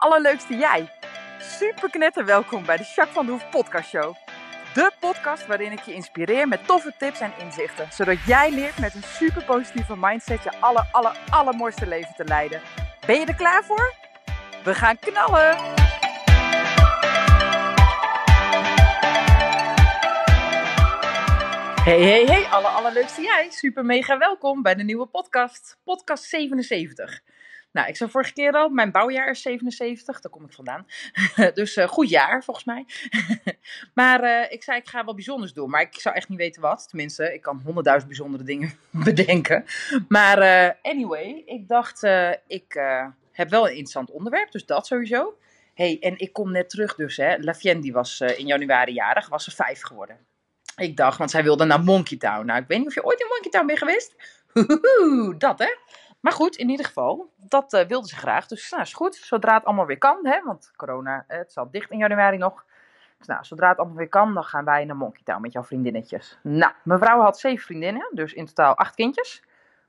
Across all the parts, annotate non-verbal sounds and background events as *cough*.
allerleukste jij. Super knetter welkom bij de Jacques van de Hoef podcast show. De podcast waarin ik je inspireer met toffe tips en inzichten. Zodat jij leert met een super positieve mindset je aller, aller, allermooiste leven te leiden. Ben je er klaar voor? We gaan knallen! Hey, hey, hey, alle allerleukste jij. Super mega welkom bij de nieuwe podcast. Podcast 77. Nou, ik zei vorige keer al, mijn bouwjaar is 77, daar kom ik vandaan. *laughs* dus uh, goed jaar, volgens mij. *laughs* maar uh, ik zei, ik ga wat bijzonders doen. Maar ik zou echt niet weten wat. Tenminste, ik kan honderdduizend bijzondere dingen *laughs* bedenken. Maar uh, anyway, ik dacht, ik heb wel een interessant onderwerp, dus dat sowieso. hey, en ik kom net terug dus, hè. Lafienne, die was in januari jarig, was ze vijf geworden. Ik dacht, want zij wilde naar Monkey Town. Nou, ik weet niet of je ooit in Monkey Town bent geweest. dat hè. Maar goed, in ieder geval, dat uh, wilde ze graag. Dus nou, is goed, zodra het allemaal weer kan, hè, want corona, het zat dicht in januari nog. Dus nou, zodra het allemaal weer kan, dan gaan wij naar Monkey Town met jouw vriendinnetjes. Nou, mijn vrouw had zeven vriendinnen, dus in totaal acht kindjes.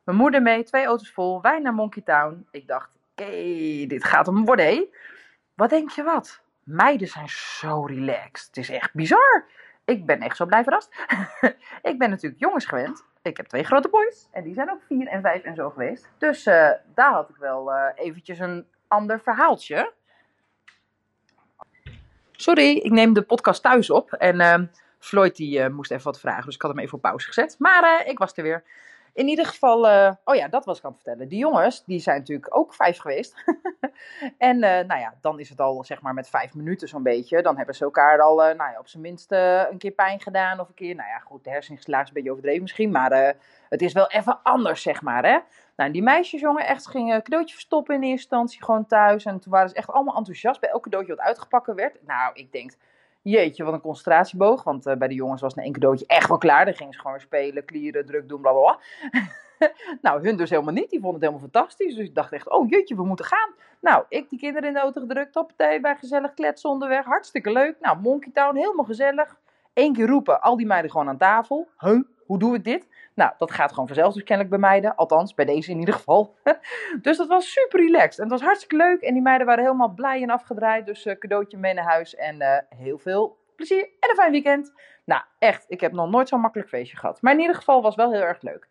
Mijn moeder mee, twee auto's vol, wij naar Monkey Town. Ik dacht, oké, dit gaat hem worden, hé. Wat denk je wat? Meiden zijn zo relaxed. Het is echt bizar. Ik ben echt zo blij verrast. *laughs* ik ben natuurlijk jongens gewend. Ik heb twee grote boys. En die zijn ook vier en vijf en zo geweest. Dus uh, daar had ik wel uh, eventjes een ander verhaaltje. Sorry, ik neem de podcast thuis op. En uh, Floyd die moest even wat vragen. Dus ik had hem even op pauze gezet. Maar ik was er weer. In ieder geval, uh, oh ja, dat was ik aan het vertellen. Die jongens, die zijn natuurlijk ook vijf geweest. *laughs* en uh, nou ja, dan is het al zeg maar met vijf minuten zo'n beetje. Dan hebben ze elkaar al uh, nou ja, op zijn minst een keer pijn gedaan. Of een keer, nou ja, goed, de hersenslaag is een beetje overdreven misschien. Maar het is wel even anders, zeg maar, hè. Nou, die meisjes, jongen, echt gingen cadeautje verstoppen in eerste instantie gewoon thuis. En toen waren ze echt allemaal enthousiast bij elk cadeautje wat uitgepakt werd. Nou, ik denk Jeetje, wat een concentratieboog. Want uh, bij de jongens was na één cadeautje echt wel klaar. Dan gingen ze gewoon spelen, klieren, druk doen, bla bla bla. *laughs* nou, hun dus helemaal niet. Die vonden het helemaal fantastisch. Dus ik dacht echt, oh jeetje, we moeten gaan. Nou, ik die kinderen in de auto gedrukt. Hoppatee, bij gezellig kletsen onderweg. Hartstikke leuk. Nou, Monkey Town, helemaal gezellig. Eén keer roepen, al die meiden gewoon aan tafel. Huh? Hoe doe ik dit? Nou, dat gaat gewoon vanzelf dus kennelijk bij meiden. Althans, bij deze in ieder geval. *laughs* dus dat was super relaxed. En het was hartstikke leuk. En die meiden waren helemaal blij en afgedraaid. Dus uh, cadeautje mee naar huis. En uh, heel veel plezier en een fijn weekend. Nou, echt. Ik heb nog nooit zo'n makkelijk feestje gehad. Maar in ieder geval was wel heel erg leuk.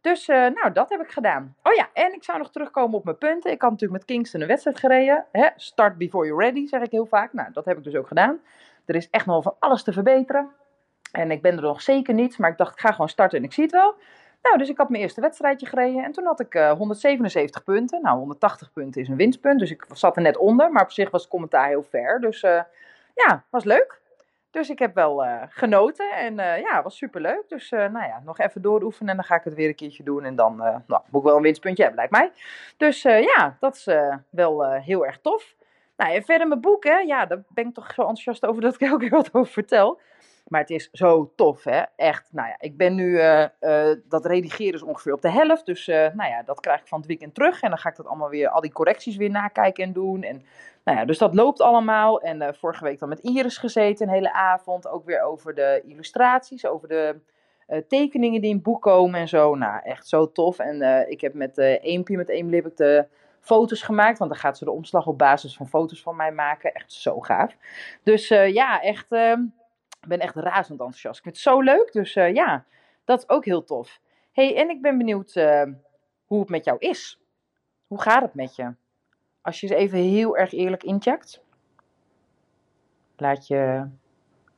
Dus uh, nou, dat heb ik gedaan. Oh ja, en ik zou nog terugkomen op mijn punten. Ik had natuurlijk met Kingston een wedstrijd gereden. Hè? Start before you're ready, zeg ik heel vaak. Nou, dat heb ik dus ook gedaan. Er is echt nog van alles te verbeteren. En ik ben er nog zeker niet, maar ik dacht, ik ga gewoon starten en ik zie het wel. Nou, dus ik had mijn eerste wedstrijdje gereden en toen had ik uh, 177 punten. Nou, 180 punten is een winstpunt, dus ik zat er net onder, maar op zich was het commentaar heel ver. Dus uh, ja, was leuk. Dus ik heb wel uh, genoten en ja, was super leuk. Dus nou ja, nog even dooroefenen en dan ga ik het weer een keertje doen. En dan nou, moet ik wel een winstpuntje hebben, lijkt mij. Dus ja, dat is wel heel erg tof. Nou, en verder mijn boek, hè. Ja, daar ben ik toch zo enthousiast over dat ik er elke keer wat over vertel. Maar het is zo tof, hè? Echt. Nou ja, ik ben nu, uh, uh, dat redigeren is ongeveer op de helft. Dus uh, nou ja, dat krijg ik van het weekend terug. En dan ga ik dat allemaal weer, al die correcties weer nakijken en doen. En nou ja, dus dat loopt allemaal. En vorige week dan met Iris gezeten, een hele avond. Ook weer over de illustraties, over de tekeningen die in het boek komen en zo. Nou, echt zo tof. En ik heb met Eempje, met Eem Lip, de foto's gemaakt. Want dan gaat ze de omslag op basis van foto's van mij maken. Echt zo gaaf. Dus ja, echt ehm, ik ben echt razend enthousiast. Ik vind het zo leuk. Dus uh, ja, dat is ook heel tof. hey, en ik ben benieuwd uh, hoe het met jou is. Hoe gaat het met je? Als je eens even heel erg eerlijk incheckt. Laat je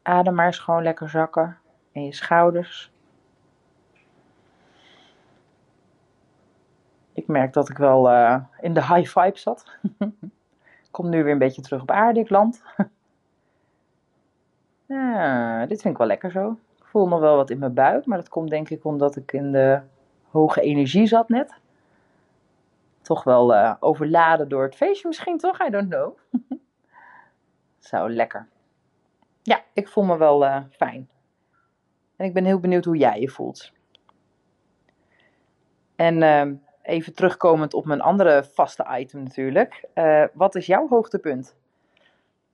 adem maar eens gewoon lekker zakken. En je schouders. Ik merk dat ik wel uh, in de high vibe zat. *laughs* Kom nu weer een beetje terug op aarde, ik land. *laughs* Ja, dit vind ik wel lekker zo. Ik voel nog wel wat in mijn buik, maar dat komt denk ik omdat ik in de hoge energie zat net. Toch wel uh, overladen door het feestje misschien toch? I don't know. *laughs* Zo, lekker. Ja, ik voel me wel uh, fijn. En ik ben heel benieuwd hoe jij je voelt. En uh, even terugkomend op mijn andere vaste item natuurlijk. Uh, wat is jouw hoogtepunt?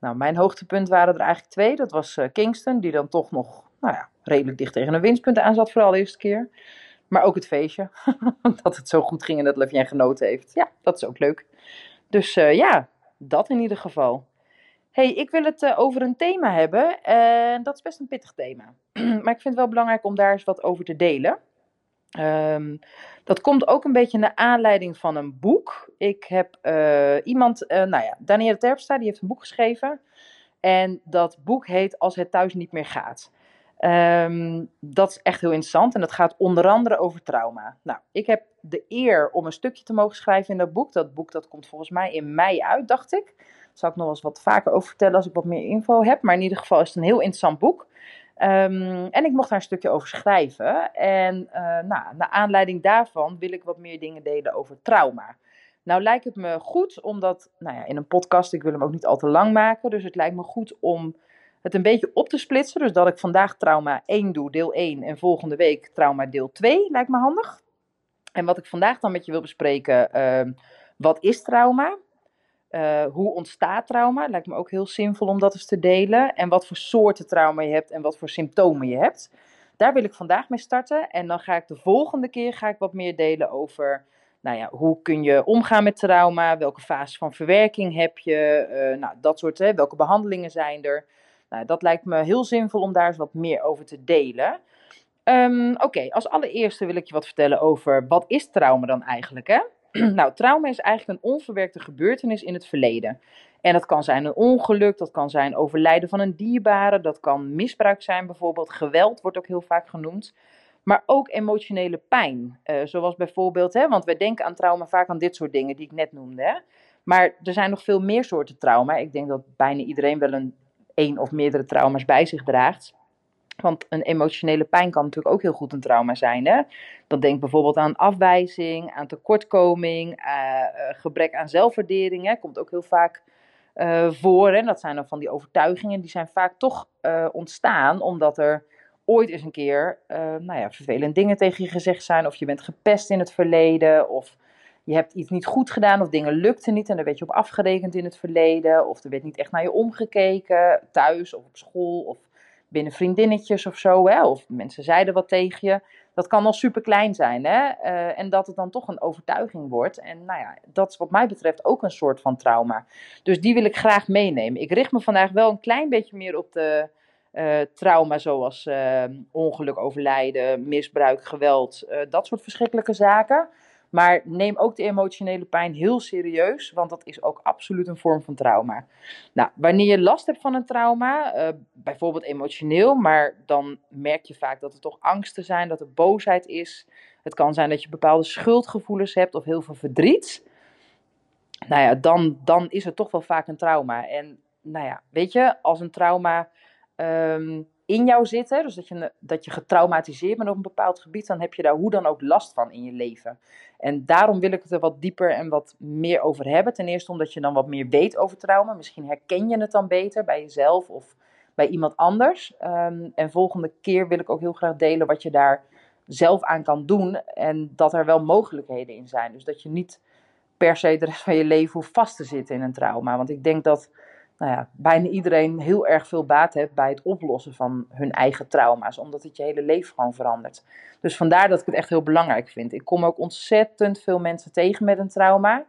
Nou, mijn hoogtepunt waren er eigenlijk twee. Dat was uh, Kingston, die dan toch nog nou ja, redelijk dicht tegen een winstpunt aan zat, vooral de eerste keer. Maar ook het feestje. *laughs* dat het zo goed ging en dat Lefjen genoten heeft. Ja, dat is ook leuk. Dus uh, ja, dat in ieder geval. hey, ik wil het eh, over een thema hebben. En dat is best een pittig thema. *clears throat* maar ik vind het wel belangrijk om daar eens wat over te delen. Ehm, dat komt ook een beetje naar aanleiding van een boek. Ik heb uh, iemand, uh, nou ja, Danielle Terpstra, die heeft een boek geschreven. En dat boek heet Als het thuis niet meer gaat. Um, dat is echt heel interessant en dat gaat onder andere over trauma. Nou, ik heb de eer om een stukje te mogen schrijven in dat boek. Dat boek dat komt volgens mij in mei uit, dacht ik. Daar zal ik nog eens wat vaker over vertellen als ik wat meer info heb. Maar in ieder geval is het een heel interessant boek. Um, en ik mocht daar een stukje over schrijven. En uh, nou, naar aanleiding daarvan wil ik wat meer dingen delen over trauma. Nou lijkt het me goed, omdat nou ja, in een podcast, ik wil hem ook niet al te lang maken. Dus het lijkt me goed om het een beetje op te splitsen. Dus dat ik vandaag trauma 1 doe, deel 1. En volgende week trauma deel 2, lijkt me handig. En wat ik vandaag dan met je wil bespreken, uh, wat is trauma? Uh, hoe ontstaat trauma? Lijkt me ook heel zinvol om dat eens te delen. En wat voor soorten trauma je hebt en wat voor symptomen je hebt. Daar wil ik vandaag mee starten. En dan ga ik de volgende keer ga ik wat meer delen over nou ja, hoe kun je omgaan met trauma? Welke fase van verwerking heb je? Uh, nou, dat soort, hè, welke behandelingen zijn er? Nou, dat lijkt me heel zinvol om daar eens wat meer over te delen. Um, Oké, als allereerste wil ik je wat vertellen over wat is trauma dan eigenlijk, hè? *clears throat* nou, trauma is eigenlijk een onverwerkte gebeurtenis in het verleden. En dat kan zijn een ongeluk, dat kan zijn overlijden van een dierbare, dat kan misbruik zijn bijvoorbeeld, geweld wordt ook heel vaak genoemd. Maar ook emotionele pijn, uh, zoals bijvoorbeeld, hè, want wij denken aan trauma vaak aan dit soort dingen die ik net noemde. Hè? Maar er zijn nog veel meer soorten trauma. Ik denk dat bijna iedereen wel een één of meerdere trauma's bij zich draagt. Want een emotionele pijn kan natuurlijk ook heel goed een trauma zijn. Hè? Dat denk bijvoorbeeld aan afwijzing, aan tekortkoming, uh, gebrek aan zelfwaardering. Hè? Komt ook heel vaak uh, voor. En dat zijn dan van die overtuigingen, die zijn vaak toch ontstaan omdat er ooit eens een keer nou ja, vervelende dingen tegen je gezegd zijn. Of je bent gepest in het verleden. Of je hebt iets niet goed gedaan of dingen lukten niet en daar werd je op afgerekend in het verleden. Of er werd niet echt naar je omgekeken, thuis of op school of binnen vriendinnetjes of zo. Of mensen zeiden wat tegen je. Dat kan al super klein zijn. Hè? Uh, en dat het dan toch een overtuiging wordt. En nou ja, dat is wat mij betreft ook een soort van trauma. Dus die wil ik graag meenemen. Ik richt me vandaag wel een klein beetje meer op de uh, trauma zoals uh, ongeluk, overlijden, misbruik, geweld. dat soort verschrikkelijke zaken. Maar neem ook de emotionele pijn heel serieus, want dat is ook absoluut een vorm van trauma. Nou, wanneer je last hebt van een trauma, uh, bijvoorbeeld emotioneel, maar dan merk je vaak dat er toch angsten zijn, dat er boosheid is. Het kan zijn dat je bepaalde schuldgevoelens hebt of heel veel verdriet. Nou ja, dan, dan is het toch wel vaak een trauma. En nou ja, weet je, als een trauma um, in jou zitten, dus dat je, dat je getraumatiseerd bent op een bepaald gebied, dan heb je daar hoe dan ook last van in je leven. En daarom wil ik het er wat dieper en wat meer over hebben. Ten eerste omdat je dan wat meer weet over trauma. Misschien herken je het dan beter bij jezelf of bij iemand anders. Um, en volgende keer wil ik ook heel graag delen wat je daar zelf aan kan doen. En dat er wel mogelijkheden in zijn. Dus dat je niet per se de rest van je leven hoeft vast te zitten in een trauma. Want ik denk dat nou ja, bijna iedereen heel erg veel baat heeft bij het oplossen van hun eigen trauma's, omdat het je hele leven gewoon verandert. Dus vandaar dat ik het echt heel belangrijk vind. Ik kom ook ontzettend veel mensen tegen met een trauma.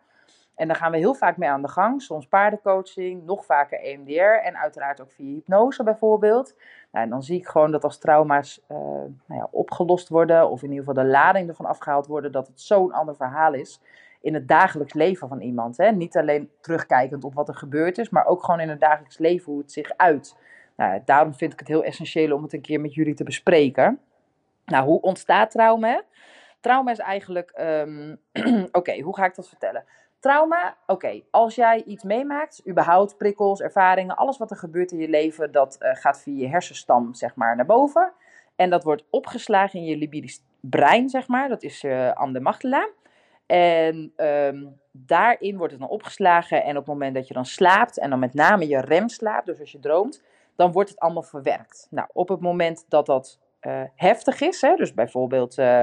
En daar gaan we heel vaak mee aan de gang. Soms paardencoaching, nog vaker EMDR en uiteraard ook via hypnose bijvoorbeeld. Nou, en dan zie ik gewoon dat als trauma's uh, nou ja, opgelost worden, of in ieder geval de lading ervan afgehaald worden, dat het zo'n ander verhaal is in het dagelijks leven van iemand. Hè? Niet alleen terugkijkend op wat er gebeurd is, maar ook gewoon in het dagelijks leven hoe het zich uit. Nou, daarom vind ik het heel essentieel om het een keer met jullie te bespreken. Nou, hoe ontstaat trauma? Trauma is eigenlijk, um, *clears throat* oké, hoe ga ik dat vertellen? Trauma, oké, als jij iets meemaakt, überhaupt prikkels, ervaringen, alles wat er gebeurt in je leven, dat uh, gaat via je hersenstam, zeg maar, naar boven. En dat wordt opgeslagen in je libidisch brein, zeg maar, dat is uh. En um, daarin wordt het dan opgeslagen. En op het moment dat je dan slaapt, en dan met name je remslaap, dus als je droomt, dan wordt het allemaal verwerkt. Nou, op het moment dat dat uh, heftig is, hè, dus bijvoorbeeld, uh,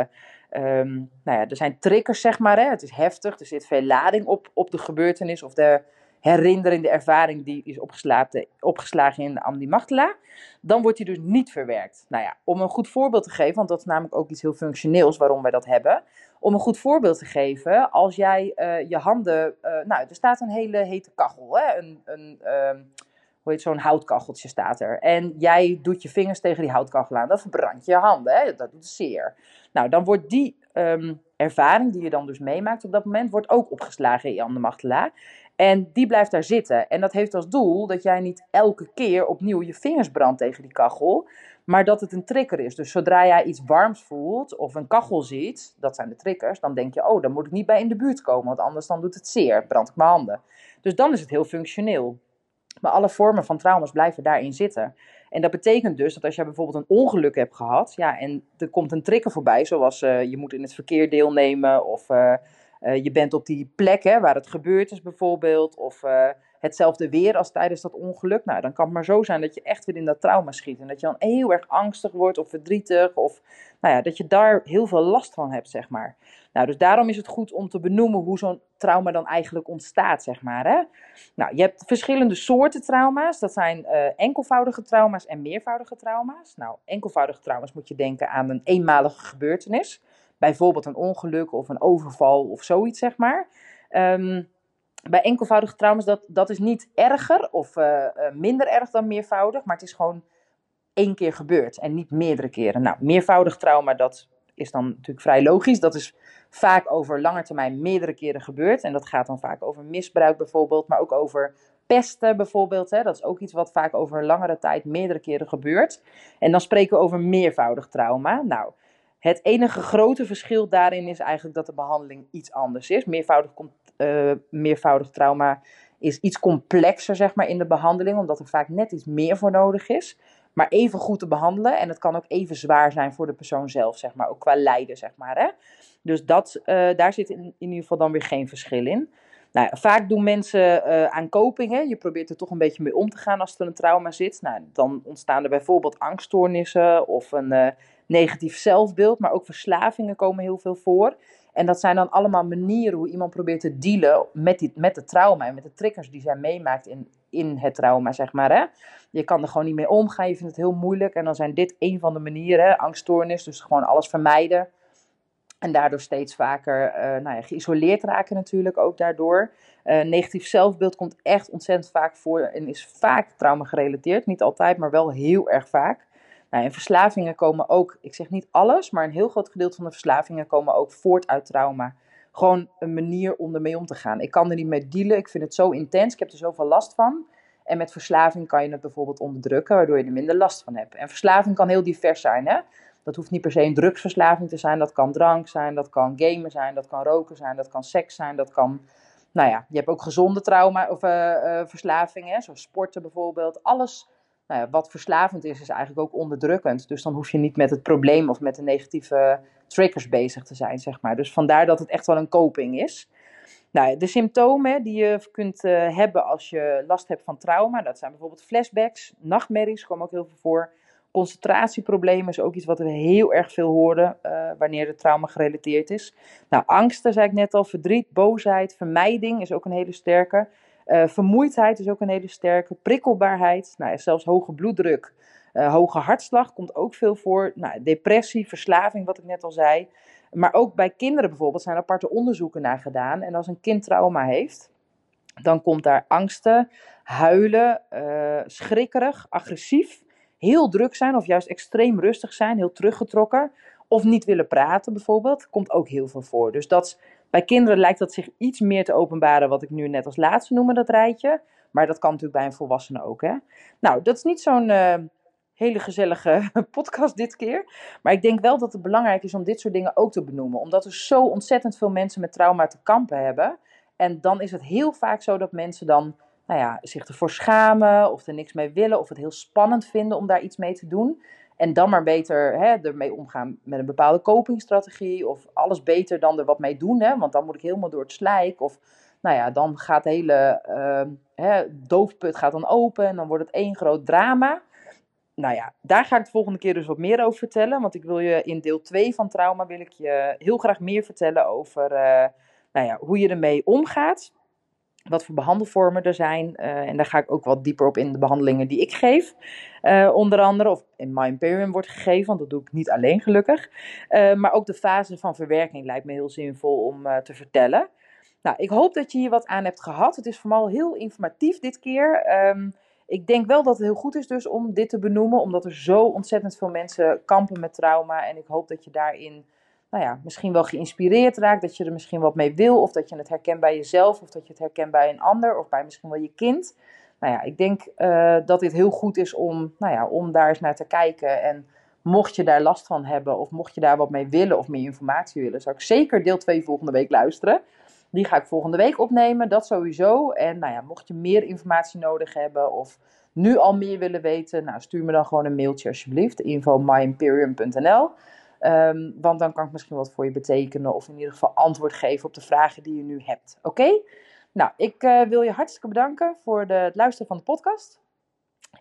um, nou ja, er zijn triggers, zeg maar, hè, het is heftig, er zit veel lading op, op de gebeurtenis of de herinnerende ervaring die is opgeslagen, in de amdimagdala, dan wordt die dus niet verwerkt. Nou ja, om een goed voorbeeld te geven, want dat is namelijk ook iets heel functioneels waarom wij dat hebben. Om een goed voorbeeld te geven, als jij uh, je handen, uh, nou, er staat een hele hete kachel, hè? een, een uh, hoe heet zo'n houtkacheltje staat er. En jij doet je vingers tegen die houtkachel aan, dan verbrand je handen, hè? dat doet zeer. Nou, dan wordt die um, ervaring die je dan dus meemaakt op dat moment, wordt ook opgeslagen in je amdimagdala. En die blijft daar zitten. En dat heeft als doel dat jij niet elke keer opnieuw je vingers brandt tegen die kachel. Maar dat het een trigger is. Dus zodra jij iets warms voelt of een kachel ziet, dat zijn de triggers, dan denk je, oh, dan moet ik niet bij in de buurt komen, want anders dan doet het zeer, brand ik mijn handen. Dus dan is het heel functioneel. Maar alle vormen van trauma's blijven daarin zitten. En dat betekent dus dat als jij bijvoorbeeld een ongeluk hebt gehad, ja, en er komt een trigger voorbij, zoals uh, je moet in het verkeer deelnemen of uh, uh, je bent op die plek hè, waar het gebeurd is bijvoorbeeld, of uh, hetzelfde weer als tijdens dat ongeluk. Nou, dan kan het maar zo zijn dat je echt weer in dat trauma schiet. En dat je dan heel erg angstig wordt of verdrietig, of nou ja, dat je daar heel veel last van hebt, zeg maar. Nou, dus daarom is het goed om te benoemen hoe zo'n trauma dan eigenlijk ontstaat, zeg maar. Hè? Nou, je hebt verschillende soorten trauma's. Dat zijn uh, enkelvoudige trauma's en meervoudige trauma's. Nou, enkelvoudige trauma's moet je denken aan een eenmalige gebeurtenis bijvoorbeeld een ongeluk of een overval of zoiets, zeg maar. Um, bij enkelvoudige trauma's, dat, dat is niet erger of uh, minder erg dan meervoudig, maar het is gewoon één keer gebeurd en niet meerdere keren. Nou, meervoudig trauma, dat is dan natuurlijk vrij logisch. Dat is vaak over lange termijn meerdere keren gebeurd. En dat gaat dan vaak over misbruik bijvoorbeeld, maar ook over pesten bijvoorbeeld. Hè. Dat is ook iets wat vaak over een langere tijd meerdere keren gebeurt. En dan spreken we over meervoudig trauma. Nou, het enige grote verschil daarin is eigenlijk dat de behandeling iets anders is. Meervoudig, uh, meervoudig trauma is iets complexer zeg maar, in de behandeling, omdat er vaak net iets meer voor nodig is. Maar even goed te behandelen en het kan ook even zwaar zijn voor de persoon zelf, zeg maar, ook qua lijden. Zeg maar, hè? Dus dat, uh, daar zit in, in ieder geval dan weer geen verschil in. Nou, vaak doen mensen uh, aan kopingen. Je probeert er toch een beetje mee om te gaan als er een trauma zit. Nou, dan ontstaan er bijvoorbeeld angststoornissen of een negatief zelfbeeld. Maar ook verslavingen komen heel veel voor. En dat zijn dan allemaal manieren hoe iemand probeert te dealen met, die, met het trauma en met de triggers die zij meemaakt in, in het trauma, zeg maar. Hè? Je kan er gewoon niet mee omgaan, je vindt het heel moeilijk. En dan zijn dit een van de manieren, angststoornis, dus gewoon alles vermijden. En daardoor steeds vaker uh, nou ja, geïsoleerd raken natuurlijk ook daardoor. Uh, negatief zelfbeeld komt echt ontzettend vaak voor en is vaak trauma gerelateerd. Niet altijd, maar wel heel erg vaak. Nou, en verslavingen komen ook, ik zeg niet alles, maar een heel groot gedeelte van de verslavingen komen ook voort uit trauma. Gewoon een manier om ermee om te gaan. Ik kan er niet mee dealen, ik vind het zo intens, ik heb er zoveel last van. En met verslaving kan je het bijvoorbeeld onderdrukken, waardoor je er minder last van hebt. En verslaving kan heel divers zijn, hè. Dat hoeft niet per se een drugsverslaving te zijn. Dat kan drank zijn, dat kan gamen zijn, dat kan roken zijn, dat kan seks zijn, dat kan. Nou ja, je hebt ook gezonde trauma of uh, uh, verslavingen, zoals sporten bijvoorbeeld. Alles nou wat verslavend is, is eigenlijk ook onderdrukkend. Dus dan hoef je niet met het probleem of met de negatieve triggers bezig te zijn, zeg maar. Dus vandaar dat het echt wel een coping is. Nou, de symptomen die je kunt uh, hebben als je last hebt van trauma, dat zijn bijvoorbeeld flashbacks, nachtmerries, komen ook heel veel voor. Concentratieproblemen is ook iets wat we heel erg veel horen uh, wanneer het trauma gerelateerd is. Nou, angsten, zei ik net al, verdriet, boosheid, vermijding is ook een hele sterke. Uh, vermoeidheid is ook een hele sterke. Prikkelbaarheid, nou, zelfs hoge bloeddruk, uh, hoge hartslag komt ook veel voor. Nou, depressie, verslaving, wat ik net al zei. Maar ook bij kinderen bijvoorbeeld zijn aparte onderzoeken naar gedaan. En als een kind trauma heeft, dan komt daar angsten, huilen, uh, schrikkerig, agressief heel druk zijn of juist extreem rustig zijn, heel teruggetrokken. Of niet willen praten bijvoorbeeld, komt ook heel veel voor. Dus dat, bij kinderen lijkt dat zich iets meer te openbaren, wat ik nu net als laatste noemde, dat rijtje. Maar dat kan natuurlijk bij een volwassene ook. Hè? Nou, dat is niet zo'n uh, hele gezellige *laughs* podcast dit keer. Maar ik denk wel dat het belangrijk is om dit soort dingen ook te benoemen. Omdat er zo ontzettend veel mensen met trauma te kampen hebben. En dan is het heel vaak zo dat mensen dan nou ja, zich ervoor schamen of er niks mee willen of het heel spannend vinden om daar iets mee te doen. En dan maar beter hè, ermee omgaan met een bepaalde copingstrategie of alles beter dan er wat mee doen. Hè, want dan moet ik helemaal door het slijk of nou ja, dan gaat de hele uh, hè, doofput gaat dan open en dan wordt het één groot drama. Nou ja, daar ga ik de volgende keer dus wat meer over vertellen. Want ik wil je in deel 2 van trauma wil ik je heel graag meer vertellen over uh, nou ja, hoe je ermee omgaat. Wat voor behandelvormen er zijn. Uh, en daar ga ik ook wat dieper op in de behandelingen die ik geef. Uh, onder andere, of in My Imperium wordt gegeven, want dat doe ik niet alleen gelukkig. Uh, maar ook de fase van verwerking lijkt me heel zinvol om te vertellen. Nou, ik hoop dat je hier wat aan hebt gehad. Het is vooral heel informatief dit keer. Um, ik denk wel dat het heel goed is dus om dit te benoemen, omdat er zo ontzettend veel mensen kampen met trauma. En ik hoop dat je daarin nou ja, misschien wel geïnspireerd raakt, dat je er misschien wat mee wil, of dat je het herkent bij jezelf, of dat je het herkent bij een ander, of bij misschien wel je kind. Nou ja, ik denk uh, dat dit heel goed is om, nou ja, om daar eens naar te kijken. En mocht je daar last van hebben, of mocht je daar wat mee willen, of meer informatie willen, zou ik zeker deel 2 volgende week luisteren. Die ga ik volgende week opnemen, dat sowieso. En nou ja, mocht je meer informatie nodig hebben, of nu al meer willen weten, nou, stuur me dan gewoon een mailtje alsjeblieft, info.myimperium.nl. Um, want dan kan ik misschien wat voor je betekenen of in ieder geval antwoord geven op de vragen die je nu hebt. Oké? Nou, ik uh, wil je hartstikke bedanken voor het luisteren van de podcast.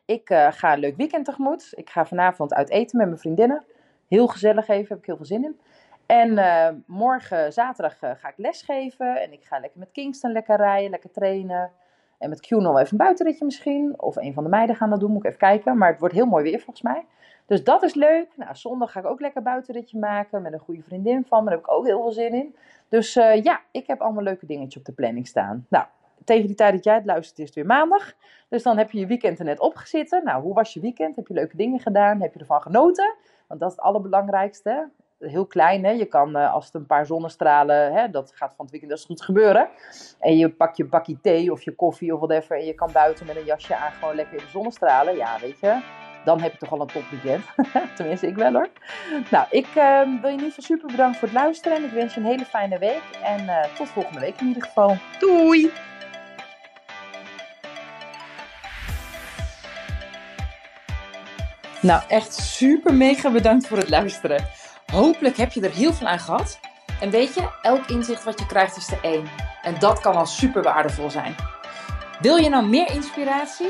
Ik uh, ga een leuk weekend tegemoet. Ik ga vanavond uit eten met mijn vriendinnen. Heel gezellig even, heb ik heel veel zin in. En uh, morgen, zaterdag, ga ik lesgeven. En ik ga lekker met Kingston lekker rijden, lekker trainen. En met Q nog even een buitenritje misschien. Of een van de meiden gaan dat doen, moet ik even kijken. Maar het wordt heel mooi weer volgens mij. Dus dat is leuk. Nou, zondag ga ik ook lekker buitenritje maken met een goede vriendin van. Daar heb ik ook heel veel zin in. Dus uh, ja, ik heb allemaal leuke dingetjes op de planning staan. Nou, tegen die tijd dat jij het luistert is het weer maandag. Dus dan heb je je weekend er net opgezitten. Nou, hoe was je weekend? Heb je leuke dingen gedaan? Heb je ervan genoten? Want dat is het allerbelangrijkste. Heel klein, hè? Je kan uh, als het een paar zonnestralen, hè, dat gaat van het weekend als goed gebeuren. En je pakt je bakje thee of je koffie of whatever. En je kan buiten met een jasje aan gewoon lekker in de zonnestralen. Ja, weet je dan heb je toch al een topweekend. *laughs* Tenminste, ik wel hoor. Nou, ik uh, wil je niet super bedanken voor het luisteren. En ik wens je een hele fijne week. En uh, tot volgende week in ieder geval. Doei! Nou, echt super mega bedankt voor het luisteren. Hopelijk heb je er heel veel aan gehad. En weet je, elk inzicht wat je krijgt is er één. En dat kan al super waardevol zijn. Wil je nou meer inspiratie?